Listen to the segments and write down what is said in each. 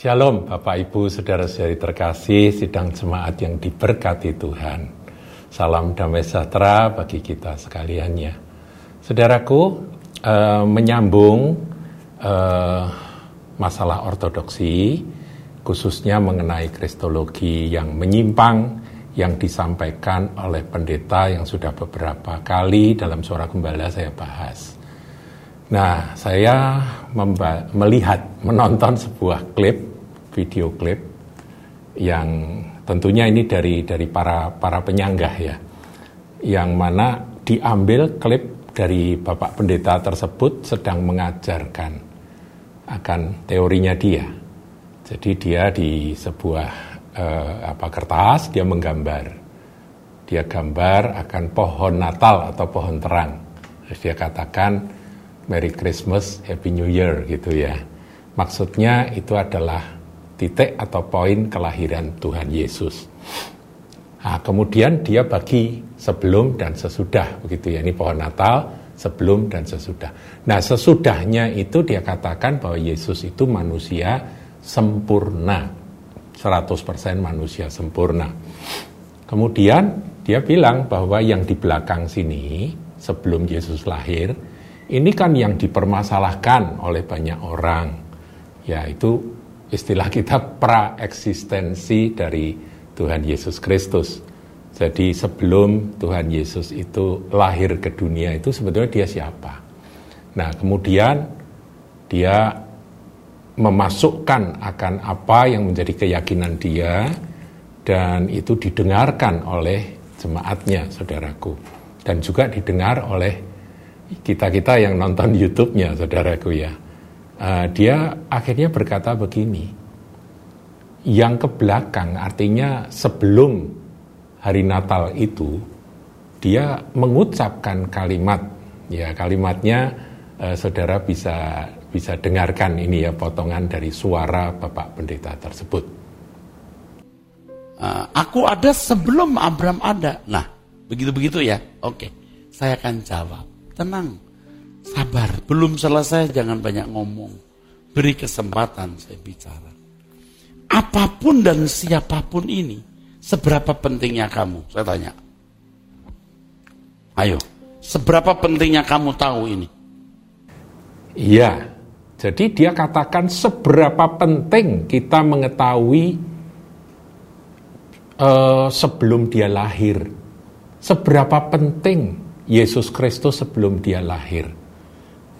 Shalom Bapak Ibu Saudara-saudari terkasih sidang jemaat yang diberkati Tuhan. Salam damai sejahtera bagi kita sekaliannya. Saudaraku, eh, menyambung eh, masalah ortodoksi, khususnya mengenai kristologi yang menyimpang yang disampaikan oleh pendeta yang sudah beberapa kali dalam suara gembala saya bahas. Nah, saya melihat, menonton sebuah klip video klip yang tentunya ini dari dari para para penyanggah ya, yang mana diambil klip dari bapak pendeta tersebut sedang mengajarkan akan teorinya dia. Jadi dia di sebuah eh, apa kertas dia menggambar, dia gambar akan pohon Natal atau pohon terang. Terus dia katakan Merry Christmas, Happy New Year gitu ya. Maksudnya itu adalah titik atau poin kelahiran Tuhan Yesus. Nah, kemudian dia bagi sebelum dan sesudah begitu ya. Ini pohon Natal sebelum dan sesudah. Nah, sesudahnya itu dia katakan bahwa Yesus itu manusia sempurna. 100% manusia sempurna. Kemudian dia bilang bahwa yang di belakang sini sebelum Yesus lahir ini kan yang dipermasalahkan oleh banyak orang yaitu istilah kita pra-eksistensi dari Tuhan Yesus Kristus. Jadi sebelum Tuhan Yesus itu lahir ke dunia itu sebetulnya dia siapa? Nah kemudian dia memasukkan akan apa yang menjadi keyakinan dia dan itu didengarkan oleh jemaatnya saudaraku dan juga didengar oleh kita-kita yang nonton YouTube-nya saudaraku ya uh, dia akhirnya berkata begini, yang ke belakang artinya sebelum hari Natal itu dia mengucapkan kalimat, ya kalimatnya uh, saudara bisa bisa dengarkan ini ya potongan dari suara Bapak Pendeta tersebut. Uh, aku ada sebelum Abraham ada. Nah, begitu-begitu ya. Oke, saya akan jawab. Tenang, Sabar, belum selesai jangan banyak ngomong. Beri kesempatan saya bicara. Apa pun dan siapa pun ini, seberapa pentingnya kamu? Saya tanya. Ayo, seberapa pentingnya kamu tahu ini? Iya, jadi dia katakan seberapa penting kita mengetahui uh, sebelum dia lahir. Seberapa penting Yesus Kristus sebelum dia lahir.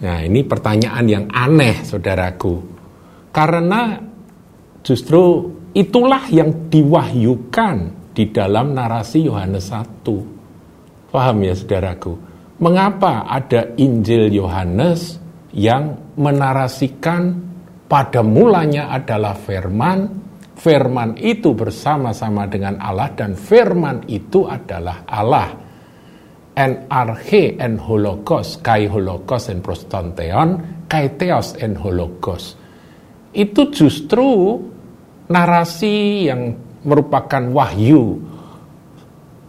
Nah ini pertanyaan yang aneh saudaraku. Karena justru itulah yang diwahyukan di dalam narasi Yohanes 1. Paham ya saudaraku? Mengapa ada Injil Yohanes yang menarasikan pada mulanya adalah firman, firman itu bersama-sama dengan Allah dan firman itu adalah Allah en arche en holokos, kai holokos en prostanteon, kai theos en holokos. Itu justru narasi yang merupakan wahyu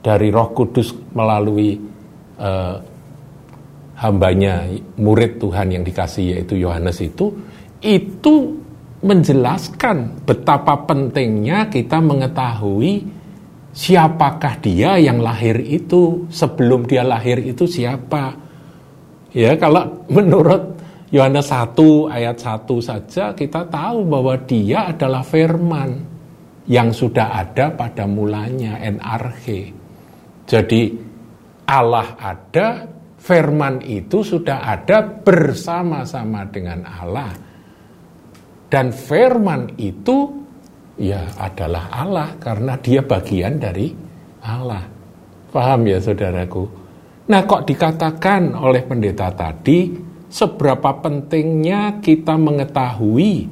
dari Roh Kudus melalui uh, hambanya murid Tuhan yang dikasih yaitu Yohanes itu itu menjelaskan betapa pentingnya kita mengetahui siapakah dia yang lahir itu? Sebelum dia lahir itu siapa? Ya kalau menurut Yohanes 1 ayat 1 saja kita tahu bahwa dia adalah firman yang sudah ada pada mulanya NRG jadi Allah ada firman itu sudah ada bersama-sama dengan Allah. Dan firman itu ya adalah Allah karena dia bagian dari Allah. Paham ya saudaraku? Nah kok dikatakan oleh pendeta tadi seberapa pentingnya kita mengetahui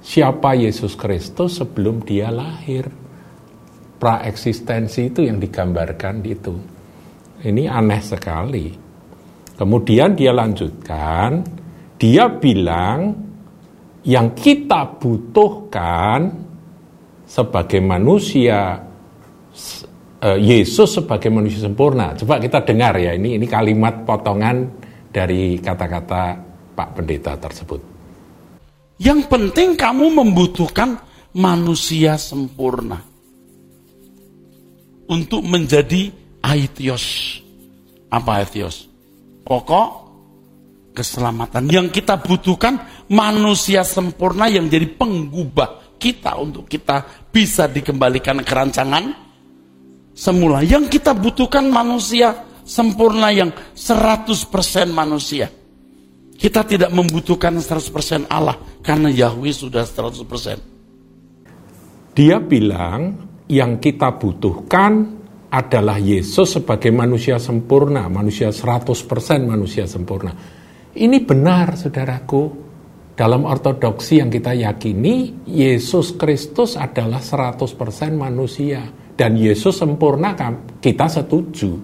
siapa Yesus Kristus sebelum dia lahir. Praeksistensi itu yang digambarkan itu. Ini aneh sekali. Kemudian dia lanjutkan, dia bilang yang kita butuhkan sebagai manusia uh, Yesus sebagai manusia sempurna. Coba kita dengar ya ini ini kalimat potongan dari kata-kata Pak Pendeta tersebut. Yang penting kamu membutuhkan manusia sempurna. Untuk menjadi aitios. Apa aitios? Pokok keselamatan. Yang kita butuhkan manusia sempurna yang jadi penggubah kita untuk kita bisa dikembalikan ke rancangan semula. Yang kita butuhkan manusia sempurna yang 100% manusia. Kita tidak membutuhkan 100% Allah karena Yahweh sudah 100%. Dia bilang yang kita butuhkan adalah Yesus sebagai manusia sempurna, manusia 100% manusia sempurna. Ini benar saudaraku. Dalam ortodoksi yang kita yakini, Yesus Kristus adalah 100% manusia. Dan Yesus sempurna, kita setuju.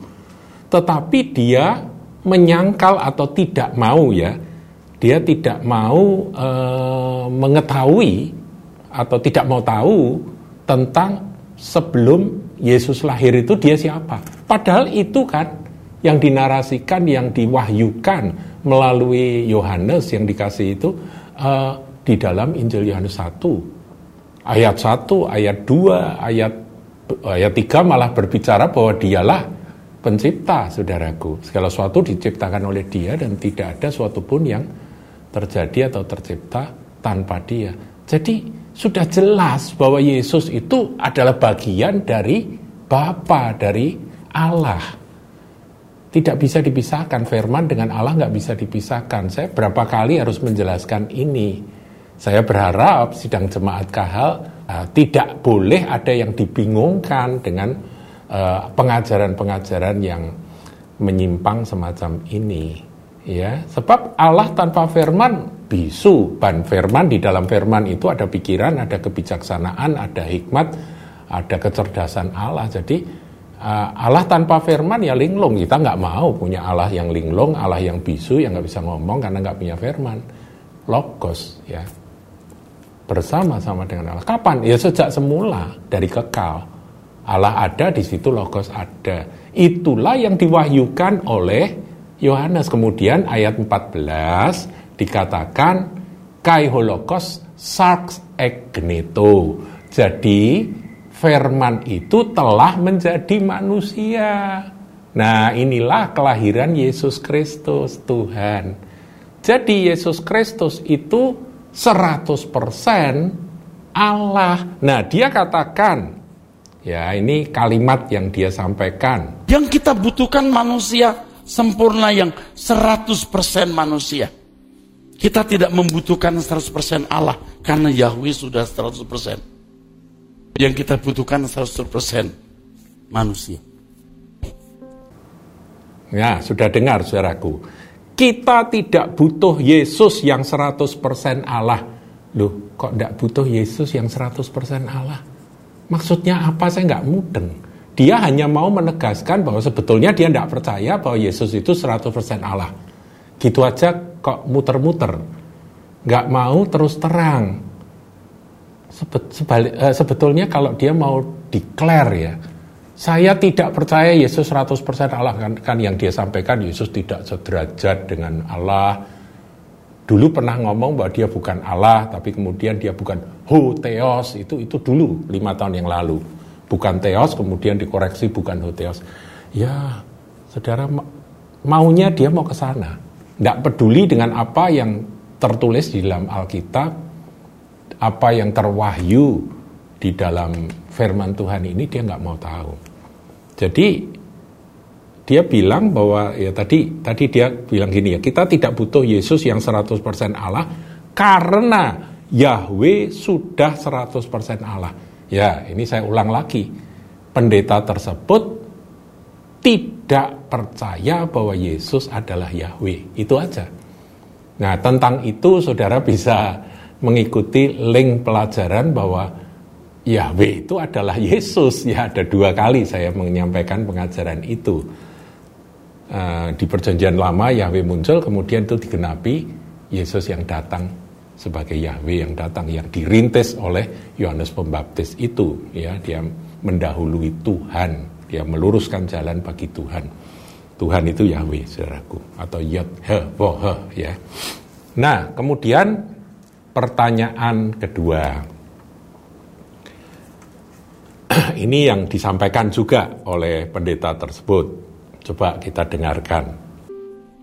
Tetapi dia menyangkal atau tidak mau ya, dia tidak mau e, mengetahui atau tidak mau tahu tentang sebelum Yesus lahir itu dia siapa. Padahal itu kan yang dinarasikan, yang diwahyukan melalui Yohanes yang dikasih itu e, di dalam Injil Yohanes 1. Ayat 1, ayat 2, ayat ayat 3 malah berbicara bahwa dialah pencipta, saudaraku. Segala sesuatu diciptakan oleh dia dan tidak ada suatu pun yang terjadi atau tercipta tanpa dia. Jadi sudah jelas bahwa Yesus itu adalah bagian dari Bapa, dari Allah. Tidak bisa dipisahkan, firman dengan Allah nggak bisa dipisahkan. Saya berapa kali harus menjelaskan ini. Saya berharap sidang jemaat kahal uh, tidak boleh ada yang dibingungkan dengan eh, pengajaran-pengajaran uh, yang menyimpang semacam ini ya sebab Allah tanpa firman bisu ban firman di dalam firman itu ada pikiran ada kebijaksanaan ada hikmat ada kecerdasan Allah jadi uh, Allah tanpa firman ya linglung. Kita nggak mau punya Allah yang linglung Allah yang bisu yang nggak bisa ngomong karena nggak punya firman. Logos ya. Bersama-sama dengan Allah. Kapan? Ya sejak semula dari kekal. Allah ada di situ logos ada. Itulah yang diwahyukan oleh Yohanes. Kemudian ayat 14 dikatakan kai holokos sarx egneto. Jadi firman itu telah menjadi manusia. Nah, inilah kelahiran Yesus Kristus Tuhan. Jadi Yesus Kristus itu 100% Allah. Nah, dia katakan ya ini kalimat yang dia sampaikan. Yang kita butuhkan manusia sempurna yang 100% manusia. Kita tidak membutuhkan 100% Allah karena Yahweh sudah 100%. Yang kita butuhkan 100% manusia. Ya, sudah dengar saudaraku. Kita tidak butuh Yesus yang 100% Allah. Loh, kok tidak butuh Yesus yang 100% Allah? Maksudnya apa? Saya nggak mudeng. Dia hanya mau menegaskan bahwa sebetulnya dia tidak percaya bahwa Yesus itu 100% Allah. Gitu aja kok muter-muter. Nggak mau terus terang. Sebalik, eh, sebetulnya kalau dia mau declare ya, saya tidak percaya Yesus 100% Allah kan, kan yang dia sampaikan Yesus tidak sederajat dengan Allah. Dulu pernah ngomong bahwa dia bukan Allah, tapi kemudian dia bukan ho theos itu itu dulu lima tahun yang lalu. Bukan teos kemudian dikoreksi bukan hoteos ya saudara maunya dia mau ke sana. Tidak peduli dengan apa yang tertulis di dalam Alkitab apa yang terwahyu di dalam firman Tuhan ini dia nggak mau tahu jadi dia bilang bahwa ya tadi tadi dia bilang gini ya kita tidak butuh Yesus yang 100% Allah karena Yahweh sudah 100% Allah Ya, ini saya ulang lagi. Pendeta tersebut tidak percaya bahwa Yesus adalah Yahweh. Itu aja. Nah, tentang itu saudara bisa mengikuti link pelajaran bahwa Yahweh itu adalah Yesus. Ya, ada dua kali saya menyampaikan pengajaran itu. Uh, di perjanjian lama Yahweh muncul, kemudian itu digenapi Yesus yang datang sebagai Yahweh yang datang yang dirintis oleh Yohanes Pembaptis itu ya dia mendahului Tuhan dia meluruskan jalan bagi Tuhan Tuhan itu Yahweh saudaraku atau Yod He ya nah kemudian pertanyaan kedua. Ini yang disampaikan juga oleh pendeta tersebut. Coba kita dengarkan.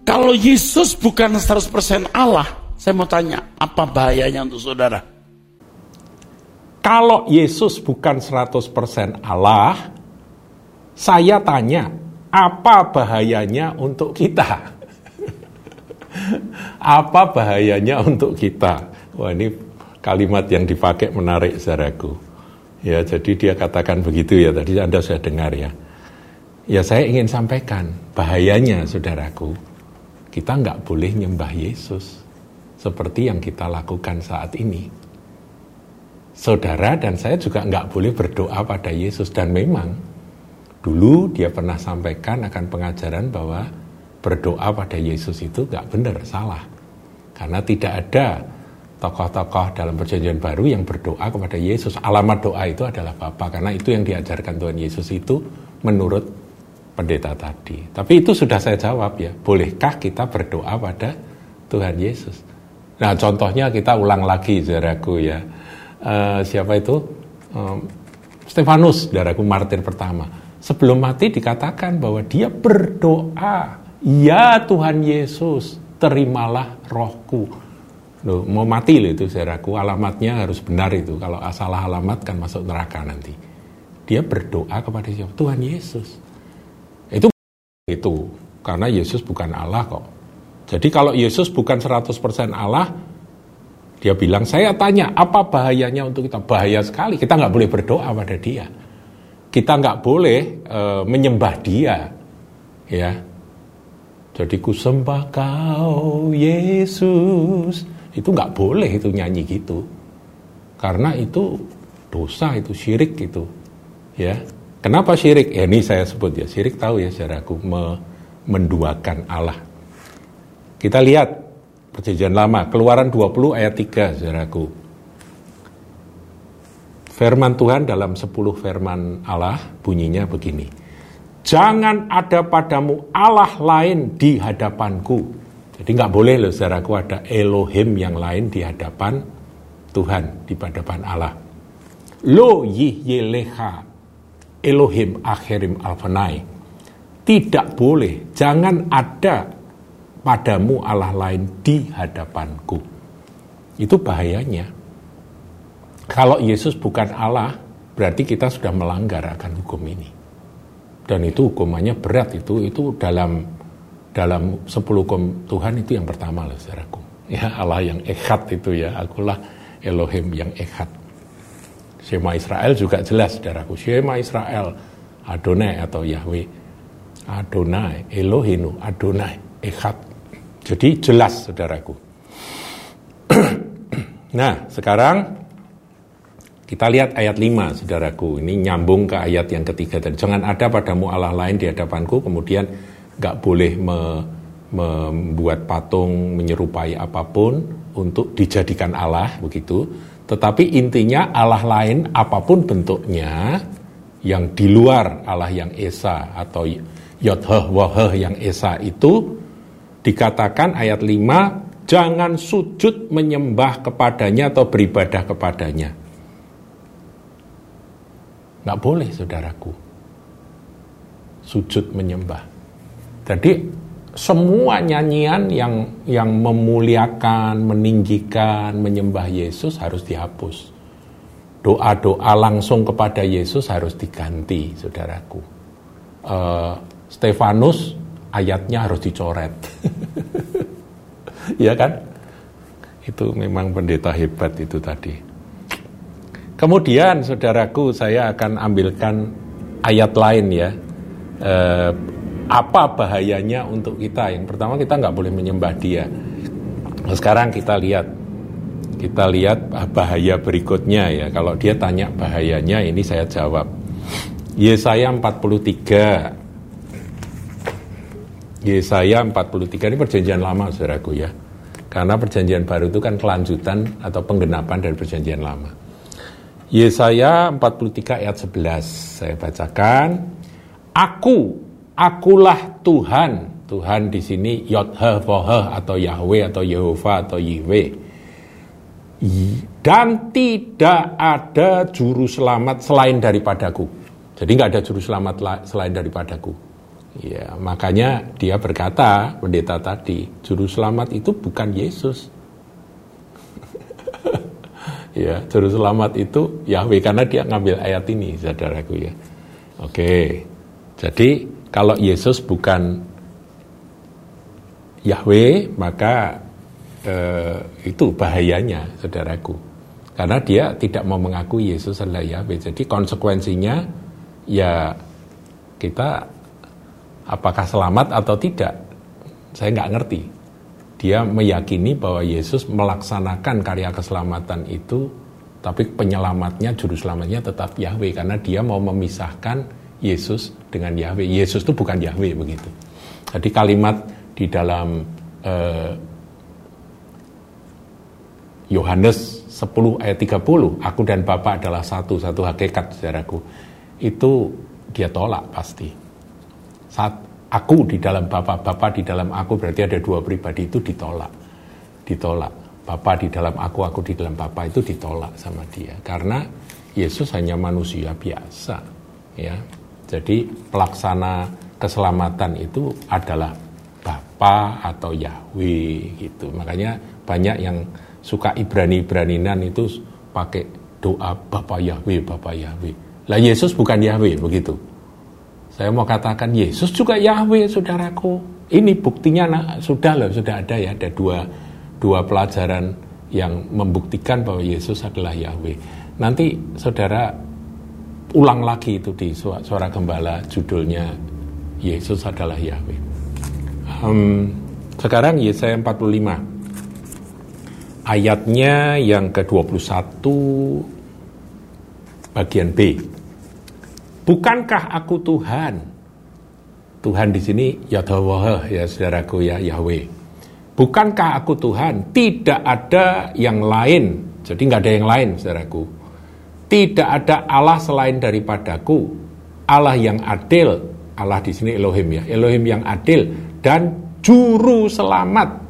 Kalau Yesus bukan 100% Allah, saya mau tanya, apa bahayanya untuk saudara? Kalau Yesus bukan 100% Allah, saya tanya, apa bahayanya untuk kita? apa bahayanya untuk kita? Wah ini kalimat yang dipakai menarik saudaraku. Ya jadi dia katakan begitu ya tadi Anda sudah dengar ya. Ya saya ingin sampaikan bahayanya saudaraku. Kita nggak boleh nyembah Yesus seperti yang kita lakukan saat ini. Saudara dan saya juga nggak boleh berdoa pada Yesus dan memang dulu dia pernah sampaikan akan pengajaran bahwa berdoa pada Yesus itu nggak benar salah karena tidak ada tokoh-tokoh dalam perjanjian baru yang berdoa kepada Yesus. Alamat doa itu adalah Bapa karena itu yang diajarkan Tuhan Yesus itu menurut pendeta tadi. Tapi itu sudah saya jawab ya. Bolehkah kita berdoa pada Tuhan Yesus? Nah contohnya kita ulang lagi saudaraku ya. Uh, siapa itu? Um, Stefanus, saudaraku martir pertama. Sebelum mati dikatakan bahwa dia berdoa. Ya Tuhan Yesus, terimalah rohku Loh, mau mati loh itu saudaraku, alamatnya harus benar itu. Kalau salah alamat kan masuk neraka nanti. Dia berdoa kepada siapa? Tuhan Yesus. Itu itu karena Yesus bukan Allah kok. Jadi kalau Yesus bukan 100% Allah, dia bilang, saya tanya, apa bahayanya untuk kita? Bahaya sekali, kita nggak boleh berdoa pada dia. Kita nggak boleh e, menyembah dia. Ya, jadi ku sembah kau Yesus itu nggak boleh itu nyanyi gitu. Karena itu dosa itu syirik gitu ya. Kenapa syirik? Ya ini saya sebut ya syirik tahu ya saudaraku me, menduakan Allah. Kita lihat perjanjian lama keluaran 20 ayat 3 saudaraku firman Tuhan dalam 10 firman Allah bunyinya begini. Jangan ada padamu Allah lain di hadapanku jadi nggak boleh loh saudaraku ada Elohim yang lain di hadapan Tuhan, di hadapan Allah. Lo yeleha Elohim akhirim alfanai. Tidak boleh, jangan ada padamu Allah lain di hadapanku. Itu bahayanya. Kalau Yesus bukan Allah, berarti kita sudah melanggar akan hukum ini. Dan itu hukumannya berat itu itu dalam dalam sepuluh hukum Tuhan itu yang pertama loh saudaraku. Ya Allah yang ekat itu ya, akulah Elohim yang ekat. Shema Israel juga jelas saudaraku. Shema Israel, Adonai atau Yahweh. Adonai, Elohinu, Adonai, ekat. Jadi jelas saudaraku. nah sekarang kita lihat ayat 5 saudaraku. Ini nyambung ke ayat yang ketiga tadi. Jangan ada padamu Allah lain di hadapanku. Kemudian nggak boleh me, membuat patung menyerupai apa pun untuk dijadikan Allah begitu. Tetapi intinya Allah lain apa pun bentuknya yang di luar Allah yang Esa atau Yodheh Waheh yang Esa itu dikatakan ayat 5 jangan sujud menyembah kepadanya atau beribadah kepadanya. Nggak boleh saudaraku. Sujud menyembah. Jadi semua nyanyian yang yang memuliakan, meninggikan, menyembah Yesus harus dihapus. Doa-doa langsung kepada Yesus harus diganti, saudaraku. Uh, Stefanus ayatnya harus dicoret. ya kan? Itu memang pendeta hebat itu tadi. Kemudian saudaraku saya akan ambilkan ayat lain ya. Uh, apa bahayanya untuk kita? Yang pertama kita nggak boleh menyembah dia. Nah, sekarang kita lihat, kita lihat bahaya berikutnya ya. Kalau dia tanya bahayanya, ini saya jawab. Yesaya 43. Yesaya 43 ini perjanjian lama saudaraku ya. Karena perjanjian baru itu kan kelanjutan atau penggenapan dari perjanjian lama. Yesaya 43 ayat 11 saya bacakan. Aku akulah Tuhan. Tuhan di sini Yodheh Voheh atau Yahweh atau Yehova atau Yahweh. dan tidak ada juru selamat selain daripadaku. Jadi nggak ada juru selamat selain daripadaku. Ya, makanya dia berkata, pendeta tadi, juru selamat itu bukan Yesus. ya, juru selamat itu Yahweh karena dia ngambil ayat ini, saudaraku ya. Oke. Jadi kalau Yesus bukan Yahweh, maka eh, itu bahayanya, saudaraku. Karena dia tidak mau mengakui Yesus adalah Yahweh. Jadi konsekuensinya ya kita apakah selamat atau tidak, saya nggak ngerti. Dia meyakini bahwa Yesus melaksanakan karya keselamatan itu, tapi penyelamatnya, juru selamatnya tetap Yahweh, karena dia mau memisahkan Yesus dengan Yahweh. Yesus itu bukan Yahweh begitu. Jadi kalimat di dalam eh, Yohanes 10 ayat 30, aku dan Bapa adalah satu, satu hakikat saudaraku. Itu dia tolak pasti. Saat aku di dalam Bapa, Bapa di dalam aku berarti ada dua pribadi itu ditolak. Ditolak. Bapa di dalam aku, aku di dalam Bapa itu ditolak sama dia. Karena Yesus hanya manusia biasa. ya. Jadi pelaksana keselamatan itu adalah Bapa atau Yahweh gitu. Makanya banyak yang suka Ibrani-Ibraninan itu pakai doa Bapak Yahweh, Bapak Yahweh. Lah Yesus bukan Yahweh begitu. Saya mau katakan Yesus juga Yahweh, saudaraku. Ini buktinya nah, sudah loh, sudah ada ya, ada dua dua pelajaran yang membuktikan bahwa Yesus adalah Yahweh. Nanti saudara ulang lagi itu di suara gembala judulnya Yesus adalah Yahweh. Um, sekarang Yesaya 45 ayatnya yang ke-21 bagian B. Bukankah aku Tuhan? Tuhan di sini Yahweh ya saudaraku ya Yahweh. Bukankah aku Tuhan? Tidak ada yang lain. Jadi nggak ada yang lain saudaraku. Tidak ada Allah selain daripadaku. Allah yang adil. Allah di sini Elohim ya. Elohim yang adil dan juru selamat.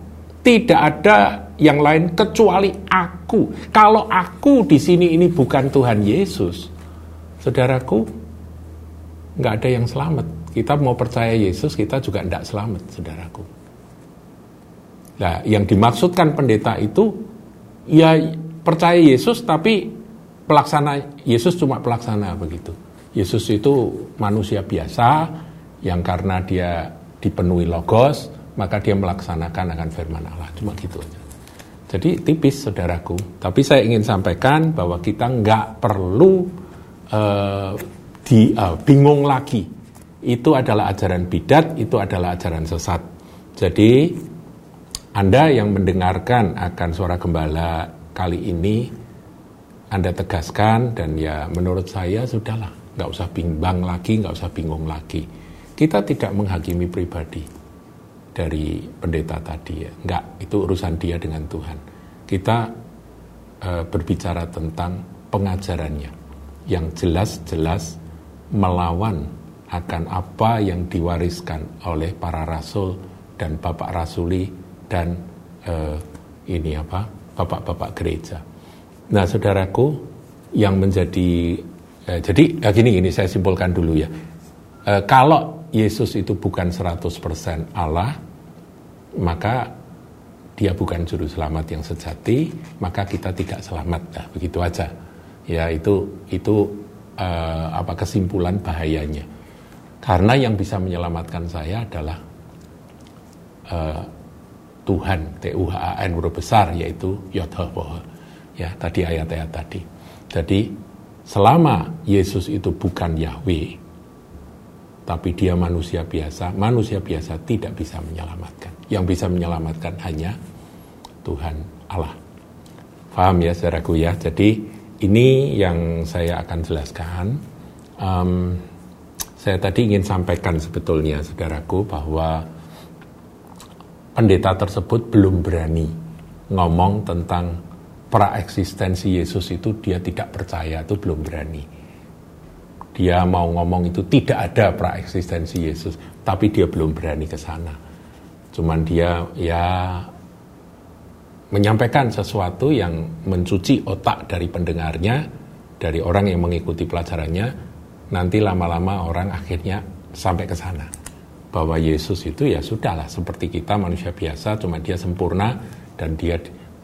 Tidak ada yang lain kecuali aku. Kalau aku di sini ini bukan Tuhan Yesus, saudaraku, nggak ada yang selamat. Kita mau percaya Yesus, kita juga tidak selamat, saudaraku. Nah, yang dimaksudkan pendeta itu, ya percaya Yesus, tapi pelaksana Yesus cuma pelaksana begitu. Yesus itu manusia biasa yang karena dia dipenuhi logos, maka dia melaksanakan akan firman Allah. Cuma gitu aja. Jadi tipis saudaraku. Tapi saya ingin sampaikan bahwa kita nggak perlu uh, di, uh, bingung lagi. Itu adalah ajaran bidat, itu adalah ajaran sesat. Jadi Anda yang mendengarkan akan suara gembala kali ini, Anda tegaskan dan ya menurut saya sudahlah, nggak usah bimbang lagi, nggak usah bingung lagi. Kita tidak menghakimi pribadi dari pendeta tadi ya. Enggak, itu urusan dia dengan Tuhan. Kita e, berbicara tentang pengajarannya yang jelas-jelas melawan akan apa yang diwariskan oleh para rasul dan bapak rasuli dan e, ini apa bapak-bapak gereja. Nah, saudaraku yang menjadi e, jadi ya gini gini saya simpulkan dulu ya. E, kalau Yesus itu bukan 100% Allah, maka dia bukan juru selamat yang sejati, maka kita tidak selamat. Nah, begitu aja. Ya, itu itu uh, apa kesimpulan bahayanya. Karena yang bisa menyelamatkan saya adalah uh, Tuhan, T U H A N huruf besar yaitu Yodhawah. Ya, tadi ayat-ayat tadi. Jadi selama Yesus itu bukan Yahweh, tapi dia manusia biasa, manusia biasa tidak bisa menyelamatkan. Yang bisa menyelamatkan hanya Tuhan Allah. Paham ya saudaraku ya? Jadi ini yang saya akan jelaskan. Um, saya tadi ingin sampaikan sebetulnya saudaraku bahwa pendeta tersebut belum berani ngomong tentang praeksistensi Yesus itu dia tidak percaya itu belum berani dia mau ngomong itu tidak ada praeksistensi Yesus, tapi dia belum berani ke sana. Cuman dia ya menyampaikan sesuatu yang mencuci otak dari pendengarnya, dari orang yang mengikuti pelajarannya, nanti lama-lama orang akhirnya sampai ke sana. Bahwa Yesus itu ya sudahlah seperti kita manusia biasa, cuma dia sempurna dan dia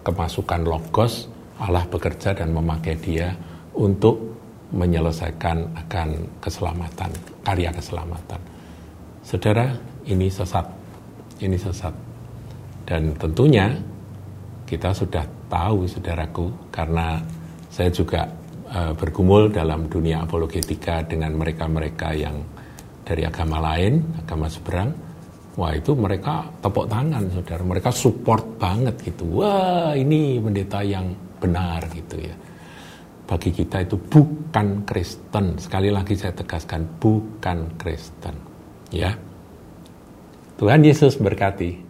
kemasukan logos, Allah bekerja dan memakai dia untuk menyelesaikan akan keselamatan, karya keselamatan. Saudara, ini sesat. Ini sesat. Dan tentunya kita sudah tahu saudaraku karena saya juga uh, bergumul dalam dunia apologetika dengan mereka-mereka yang dari agama lain, agama seberang. Wah itu mereka tepuk tangan saudara, mereka support banget gitu. Wah ini pendeta yang benar gitu ya bagi kita itu bukan Kristen. Sekali lagi saya tegaskan, bukan Kristen. Ya. Tuhan Yesus berkati.